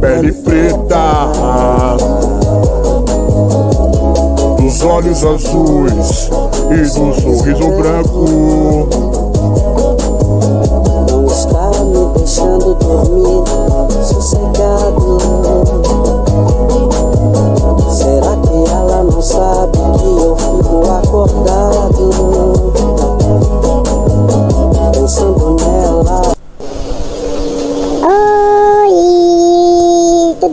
pele preta, dos olhos azuis e do sorriso branco. Não está me deixando dormir sossegado.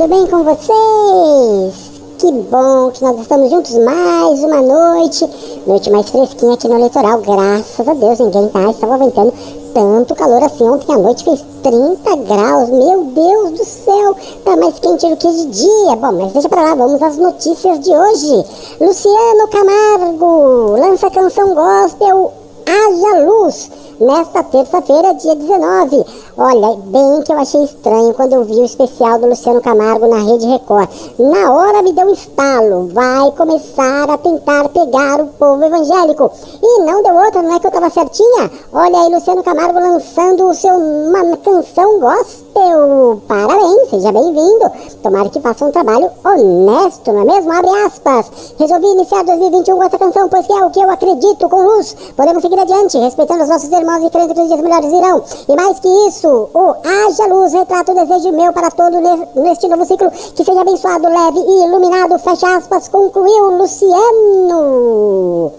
Tudo bem com vocês? Que bom que nós estamos juntos mais uma noite, noite mais fresquinha aqui no litoral, graças a Deus, ninguém tá, estava aguentando tanto calor assim, ontem à noite fez 30 graus, meu Deus do céu, tá mais quente do que de dia, bom, mas deixa pra lá, vamos às notícias de hoje, Luciano Camargo lança canção gospel Haja Luz, nesta terça-feira, dia 19. Olha, bem que eu achei estranho quando eu vi o especial do Luciano Camargo na Rede Record. Na hora me deu um estalo, vai começar a tentar pegar o povo evangélico. E não deu outra, não é que eu tava certinha? Olha aí, Luciano Camargo lançando o seu, uma canção gospel. Parabéns, seja bem-vindo. Tomara que faça um trabalho honesto, não é mesmo? Abre aspas. Resolvi iniciar 2021 com essa canção, pois é o que eu acredito com luz. Podemos seguir adiante, respeitando os nossos irmãos e crendo que os dias melhores irão. E mais que isso, o Haja Luz retrata o desejo meu para todo neste novo ciclo, que seja abençoado, leve e iluminado. Fecha aspas, concluiu Luciano.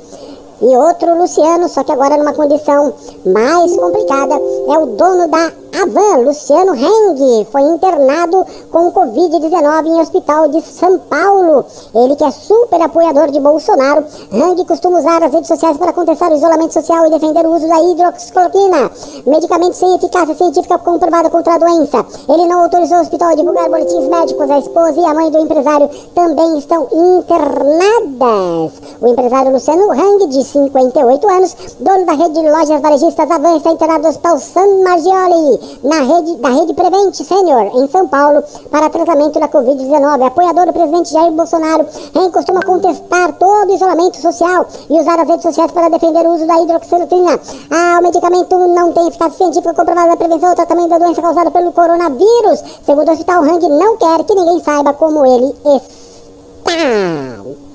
E outro Luciano, só que agora numa condição mais complicada, é o dono da Avan, Luciano Heng, foi internado com Covid-19 em hospital de São Paulo. Ele que é super apoiador de Bolsonaro, Heng costuma usar as redes sociais para contestar o isolamento social e defender o uso da hidroxicloroquina, medicamento sem eficácia científica comprovada contra a doença. Ele não autorizou o hospital a divulgar boletins médicos. A esposa e a mãe do empresário também estão internadas. O empresário Luciano Heng, de 58 anos, dono da rede de lojas varejistas Avan, está internado no hospital San Margioli na rede, da Rede Prevent Senior, em São Paulo, para tratamento da Covid-19. Apoiador do presidente Jair Bolsonaro, Ren costuma contestar todo o isolamento social e usar as redes sociais para defender o uso da hidroxicloroquina. Ah, o medicamento não tem eficácia científica comprovada na prevenção ou tratamento da doença causada pelo coronavírus. Segundo o Hospital Hang, não quer que ninguém saiba como ele está.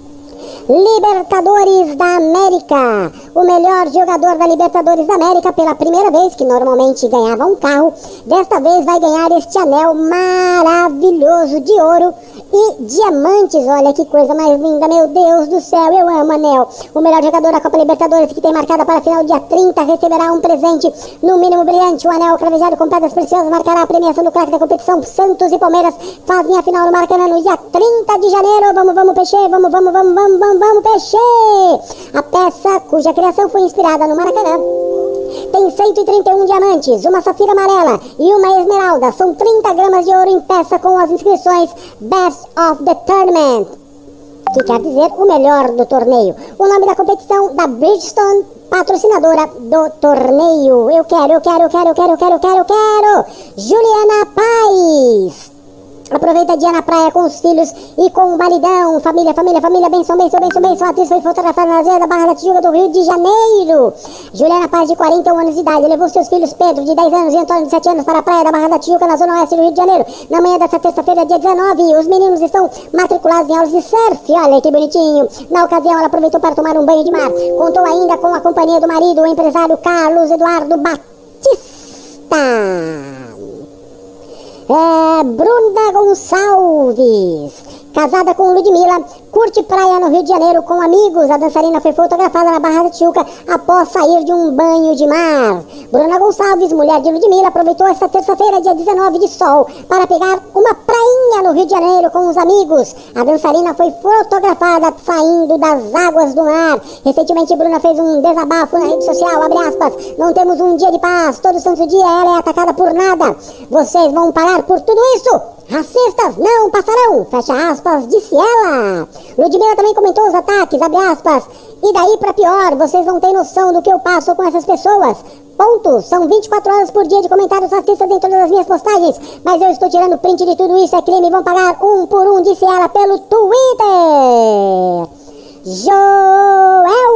Libertadores da América. O melhor jogador da Libertadores da América, pela primeira vez, que normalmente ganhava um carro, desta vez vai ganhar este anel maravilhoso de ouro e diamantes. Olha que coisa mais linda, meu Deus do céu, eu amo anel. O melhor jogador da Copa Libertadores, que tem marcada para a final dia 30, receberá um presente, no mínimo brilhante. O anel cravejado com pedras preciosas marcará a premiação do craque da competição. Santos e Palmeiras fazem a final no Maracanã no dia 30 de janeiro. Vamos, vamos, peixe, vamos, vamos, vamos, vamos, vamos, vamos, peixe. A peça cuja criação foi inspirada no Maracanã tem 131 diamantes, uma safira amarela e uma esmeralda. São 30 gramas de ouro em peça com as inscrições Best of the Tournament, que quer dizer o melhor do torneio. O nome da competição da Bridgestone patrocinadora do torneio. Eu quero, eu quero, eu quero, eu quero, eu quero, eu quero, eu quero. Juliana Paz. Aproveita dia na praia com os filhos e com o maridão. Família, família, família, benção, benção, benção, benção. A atriz foi fotografada na zona da Barra da Tijuca do Rio de Janeiro. Juliana Paz, de 41 anos de idade, levou seus filhos Pedro, de 10 anos, e Antônio, de 7 anos, para a praia da Barra da Tijuca, na zona oeste do Rio de Janeiro. Na manhã dessa terça-feira, dia 19, os meninos estão matriculados em aulas de surf. Olha que bonitinho. Na ocasião, ela aproveitou para tomar um banho de mar. Contou ainda com a companhia do marido, o empresário Carlos Eduardo Batista. É, Bruna Gonçalves, casada com Ludmilla, curte praia no Rio de Janeiro com amigos. A dançarina foi fotografada na Barra da Tijuca após sair de um banho de mar. Bruna Gonçalves, mulher de Ludmilla, aproveitou esta terça-feira, dia 19 de sol, para pegar uma prainha no Rio de Janeiro com os amigos. A dançarina foi fotografada saindo das águas do mar. Recentemente, Bruna fez um desabafo na rede social, abre aspas, não temos um dia de paz, todo santo dia ela é atacada por nada. Vocês vão parar por tudo isso? Racistas não passarão, fecha aspas, disse ela. Ludmilla também comentou os ataques, abre aspas. E daí pra pior, vocês não têm noção do que eu passo com essas pessoas. Ponto. São 24 horas por dia de comentários racistas em todas as minhas postagens. Mas eu estou tirando print de tudo isso, é crime. Vão pagar um por um, disse ela pelo Twitter. Joelma.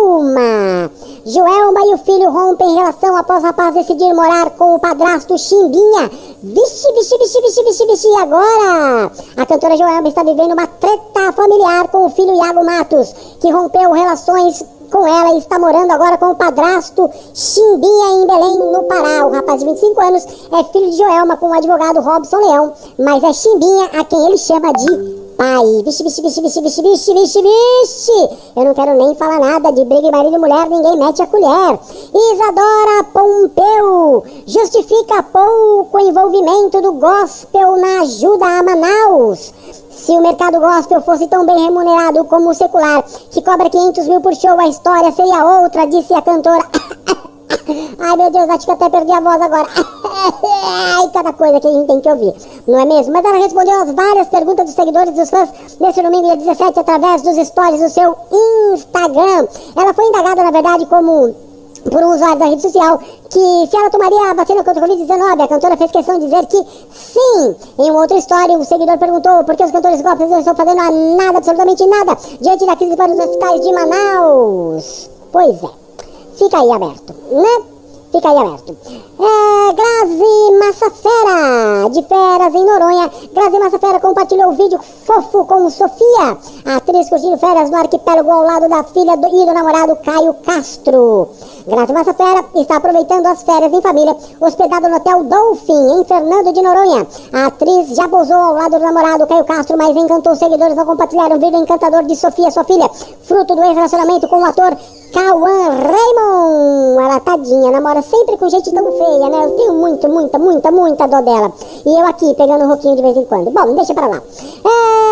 Joelma e o filho rompem relação após o rapaz decidir morar com o padrasto Chimbinha. Vixe, vixe, vixe, vixe, vixe, vixe, agora? A cantora Joelma está vivendo uma treta familiar com o filho Iago Matos, que rompeu relações com ela e está morando agora com o padrasto Chimbinha em Belém, no Pará. O rapaz de 25 anos é filho de Joelma com o advogado Robson Leão, mas é Chimbinha a quem ele chama de pai. Vixe, vixe, vixe, vixe, vixe, vixe, vixe, vixe. Eu não quero nem falar nada de briga de marido e mulher, ninguém mete a colher. Isadora Pompeu justifica pouco envolvimento do gospel na ajuda a Manaus. Se o mercado gospel fosse tão bem remunerado como o secular, que cobra 500 mil por show, a história seria outra, disse a cantora. Ai meu Deus, acho que até perdi a voz agora. Ai, cada coisa que a gente tem que ouvir, não é mesmo? Mas ela respondeu às várias perguntas dos seguidores dos fãs nesse domingo, dia 17, através dos stories do seu Instagram. Ela foi indagada, na verdade, como por um usuário da rede social que se ela tomaria a vacina contra o Covid-19, a cantora fez questão de dizer que sim. Em uma outra história, o seguidor perguntou por que os cantores gospels não estão fazendo nada, absolutamente nada, diante da crise para os hospitais de Manaus. Pois é, fica aí aberto, né? Fica aí aberto. É, Grazi Massafera, de férias em Noronha. Grazi Massafera compartilhou o vídeo fofo com Sofia, atriz curtindo férias no arquipélago ao lado da filha do, e do namorado Caio Castro. Grazi Massafera está aproveitando as férias em família, hospedada no Hotel Dolphin, em Fernando de Noronha. A atriz já pousou ao lado do namorado Caio Castro, mas encantou seguidores ao compartilhar um vídeo encantador de Sofia, sua filha, fruto do ex-relacionamento com o ator Cauã Raymond. Ela tadinha, namora sempre com gente tão feia, né? Eu tenho muito, muita, muita, muita dó dela. E eu aqui pegando um roquinho de vez em quando. Bom, deixa pra lá. É...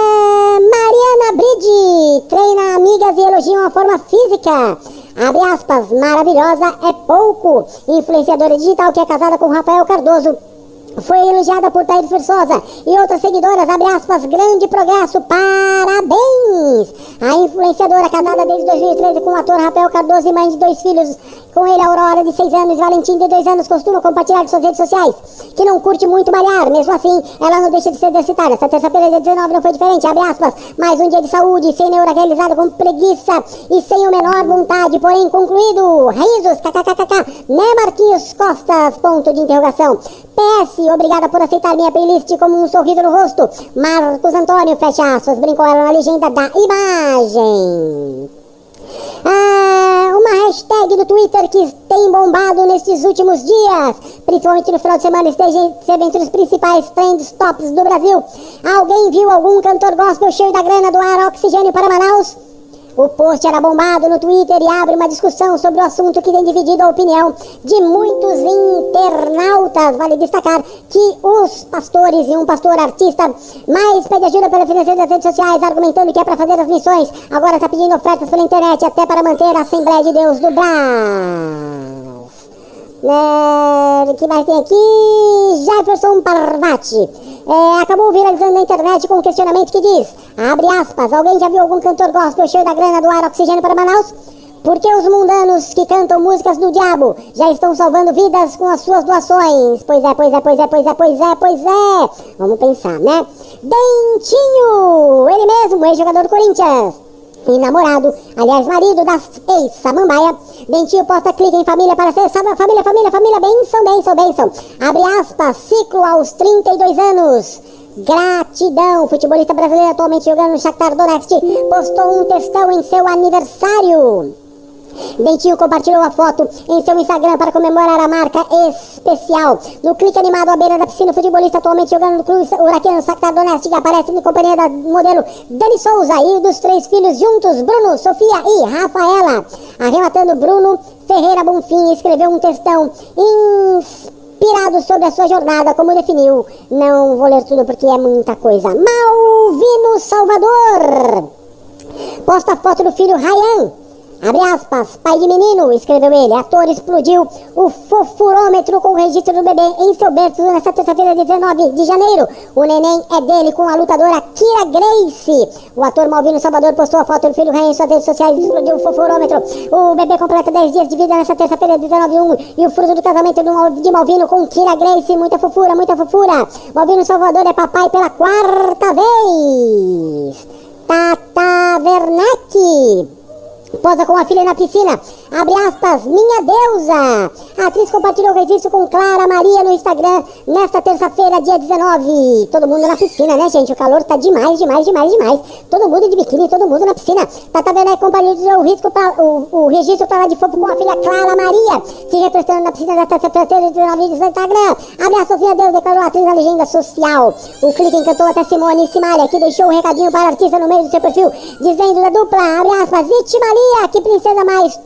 Mariana Bride treina amigas e elogia a forma física. Abre aspas, maravilhosa é pouco. Influenciadora digital que é casada com Rafael Cardoso foi elogiada por Thaís Versosa e outras seguidoras, abre aspas, grande progresso, parabéns! A influenciadora casada desde 2013 com o ator Rafael Cardoso e mãe de dois filhos, com ele Aurora de 6 anos Valentim de 2 anos, costuma compartilhar em suas redes sociais, que não curte muito malhar, mesmo assim, ela não deixa de ser exercitada. Essa terça-feira, dia 19, não foi diferente, abre aspas, mais um dia de saúde, sem neura realizado com preguiça e sem o menor vontade, porém concluído, risos, kkkk, né Marquinhos Costas, ponto de interrogação. PS, obrigada por aceitar minha playlist como um sorriso no rosto. Marcos Antônio, fecha aspas, brincou ela na legenda da imagem. Ah, uma hashtag do Twitter que tem bombado nestes últimos dias, principalmente no final de semana, esteve entre os principais trends tops do Brasil. Alguém viu algum cantor gospel cheio da grana do ar oxigênio para Manaus? O post era bombado no Twitter e abre uma discussão sobre o assunto que tem dividido a opinião de muitos internautas. Vale destacar que os pastores e um pastor artista mais pede ajuda pela financeira das redes sociais, argumentando que é para fazer as missões. Agora está pedindo ofertas pela internet até para manter a Assembleia de Deus do Brás. É, que mais tem aqui? Jefferson Parvati. É, acabou viralizando na internet com um questionamento que diz, abre aspas, alguém já viu algum cantor gospel cheio da grana do ar oxigênio para Manaus? Porque os mundanos que cantam músicas do diabo já estão salvando vidas com as suas doações? Pois é, pois é, pois é, pois é, pois é, pois é. Vamos pensar, né? Dentinho, ele mesmo, ex-jogador do Corinthians e namorado, aliás, marido da ex-samambaia. Dentinho posta clique em família para ser família, família, família, benção, benção, benção. Abre aspas, ciclo aos 32 anos. Gratidão. Futebolista brasileiro atualmente jogando no Shakhtar Donetsk postou um textão em seu aniversário. Dentinho compartilhou a foto em seu Instagram para comemorar a marca especial. No clique animado à beira da piscina, o futebolista atualmente jogando no clube Huracan Shakhtar Donetsk aparece em companhia da modelo Dani Souza e dos três filhos juntos, Bruno, Sofia e Rafaela. Arrematando Bruno Ferreira Bonfim escreveu um textão inspirado sobre a sua jornada, como definiu. Não vou ler tudo porque é muita coisa. Malvino Salvador posta foto do filho Ryan Abre aspas, pai de menino, escreveu ele. Ator explodiu o fofurômetro com o registro do bebê em seu berço nesta terça-feira, 19 de janeiro. O neném é dele com a lutadora Kira Grace. O ator Malvino Salvador postou a foto do filho Rei em suas redes sociais e explodiu o fofurômetro. O bebê completa 10 dias de vida nesta terça-feira, 19 de 1. E o fruto do casamento de Malvino com Kira Grace. Muita fofura, muita fofura. Malvino Salvador é papai pela quarta vez. Tata Werneck posa com a filha na piscina. Abre aspas, minha deusa. A atriz compartilhou o registro com Clara Maria no Instagram nesta terça-feira, dia 19. Todo mundo na piscina, né, gente? O calor tá demais, demais, demais, demais. Todo mundo de biquíni, todo mundo na piscina. Tata Werneck compartilhou o, risco pra, o, o registro lá de fofo com a filha Clara Maria, se refrescando na piscina da terça-feira, 19 de Instagram. Abre aspas, minha deusa, declarou a atriz na legenda social. O clique encantou até Simone Simaria, que deixou um recadinho para a artista no meio do seu perfil, dizendo da dupla, abre aspas, Iti Maria, que princesa mais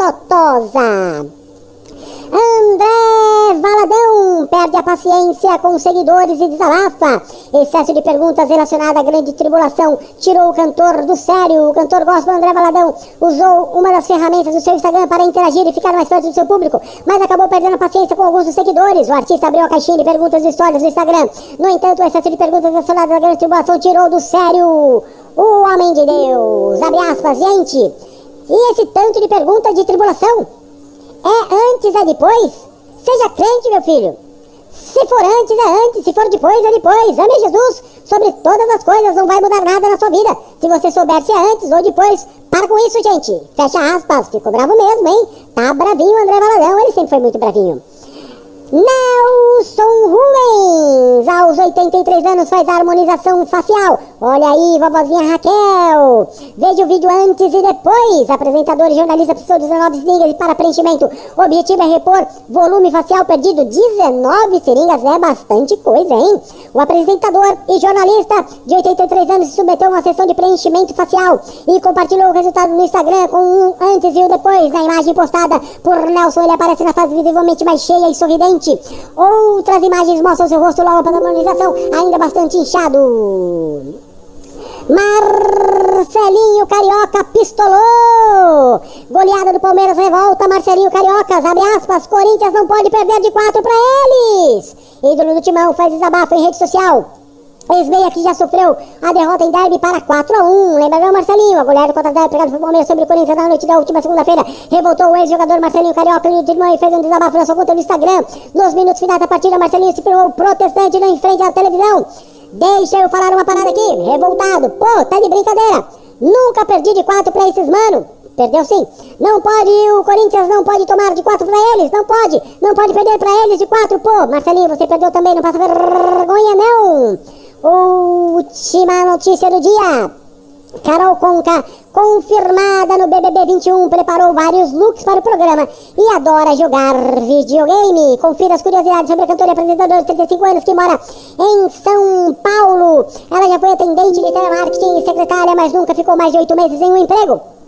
André Valadão perde a paciência com seguidores e desabafa. Excesso de perguntas relacionadas à grande tribulação tirou o cantor do sério. O cantor gospel André Valadão usou uma das ferramentas do seu Instagram para interagir e ficar mais perto do seu público, mas acabou perdendo a paciência com alguns dos seguidores. O artista abriu a caixinha de perguntas e histórias do Instagram. No entanto, o excesso de perguntas relacionadas à grande tribulação tirou do sério o homem de Deus. Abre aspas, gente. E esse tanto de pergunta de tribulação? É antes, é depois? Seja crente, meu filho. Se for antes, é antes. Se for depois, é depois. Ame Jesus sobre todas as coisas. Não vai mudar nada na sua vida. Se você souber se é antes ou depois, para com isso, gente. Fecha aspas. Ficou bravo mesmo, hein? Tá bravinho o André Valadão. Ele sempre foi muito bravinho. Nelson Rubens, aos 83 anos, faz a harmonização facial. Olha aí, vovozinha Raquel. Veja o vídeo antes e depois. Apresentador e jornalista precisou de 19 seringas para preenchimento. O objetivo é repor volume facial perdido. 19 seringas é bastante coisa, hein? O apresentador e jornalista de 83 anos se submeteu a uma sessão de preenchimento facial e compartilhou o resultado no Instagram com um antes e o um depois. Na imagem postada por Nelson, ele aparece na fase visivelmente mais cheia e sorridente Outras imagens mostram seu rosto logo após a harmonização, ainda bastante inchado. Marcelinho Carioca pistolou. Goleada do Palmeiras revolta Marcelinho Cariocas. Abre aspas. Corinthians não pode perder de quatro para eles. Ídolo do Timão faz desabafo em rede social. Ex-meia que já sofreu a derrota em derby para 4 a 1 Lembra não, Marcelinho? A goleada contra a pegada pelo Palmeiras sobre o Corinthians na noite da última segunda-feira. Revoltou o ex-jogador Marcelinho Carioca o irmão e fez um desabafo na sua conta no Instagram. Nos minutos finais da partida, Marcelinho se firmou protestante em frente à televisão. Deixa eu falar uma parada aqui. Revoltado. Pô, tá de brincadeira. Nunca perdi de 4 pra esses mano. Perdeu sim. Não pode, o Corinthians não pode tomar de 4 pra eles. Não pode. Não pode perder pra eles de 4. Pô, Marcelinho, você perdeu também. Não passa vergonha, não. Última notícia do dia. Carol Conca, confirmada no BBB 21, preparou vários looks para o programa e adora jogar videogame. Confira as curiosidades sobre a cantora e apresentadora de 35 anos que mora em São Paulo. Ela já foi atendente de telemarketing e secretária, mas nunca ficou mais de oito meses em um emprego.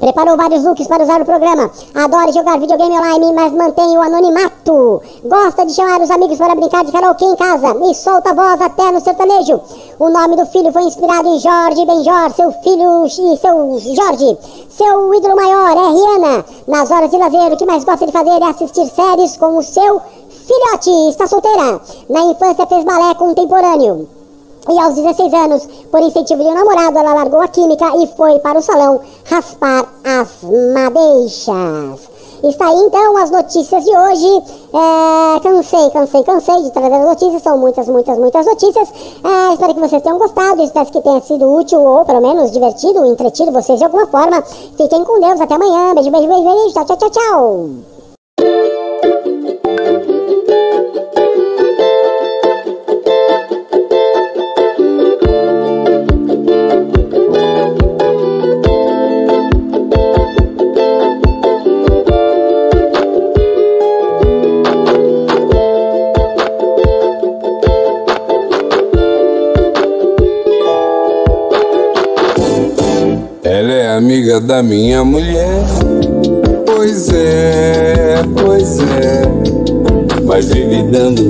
Preparou vários looks para usar no programa. Adora jogar videogame online, mas mantém o anonimato. Gosta de chamar os amigos para brincar de karaokê em casa e solta a voz até no sertanejo. O nome do filho foi inspirado em Jorge Benjor, seu filho e seu Jorge. Seu ídolo maior é Rihanna. Nas horas de lazer, o que mais gosta de fazer é assistir séries com o seu filhote. Está solteira. Na infância fez balé contemporâneo. E aos 16 anos, por incentivo de um namorado, ela largou a química e foi para o salão raspar as madeixas. Está aí então as notícias de hoje. É, cansei, cansei, cansei de trazer as notícias. São muitas, muitas, muitas notícias. É, espero que vocês tenham gostado. Espero que tenha sido útil ou pelo menos divertido, entretido vocês de alguma forma. Fiquem com Deus. Até amanhã. Beijo, beijo, beijo, beijo. Tchau, tchau, tchau, tchau. Da minha mulher. Pois é, pois é, mas vive dando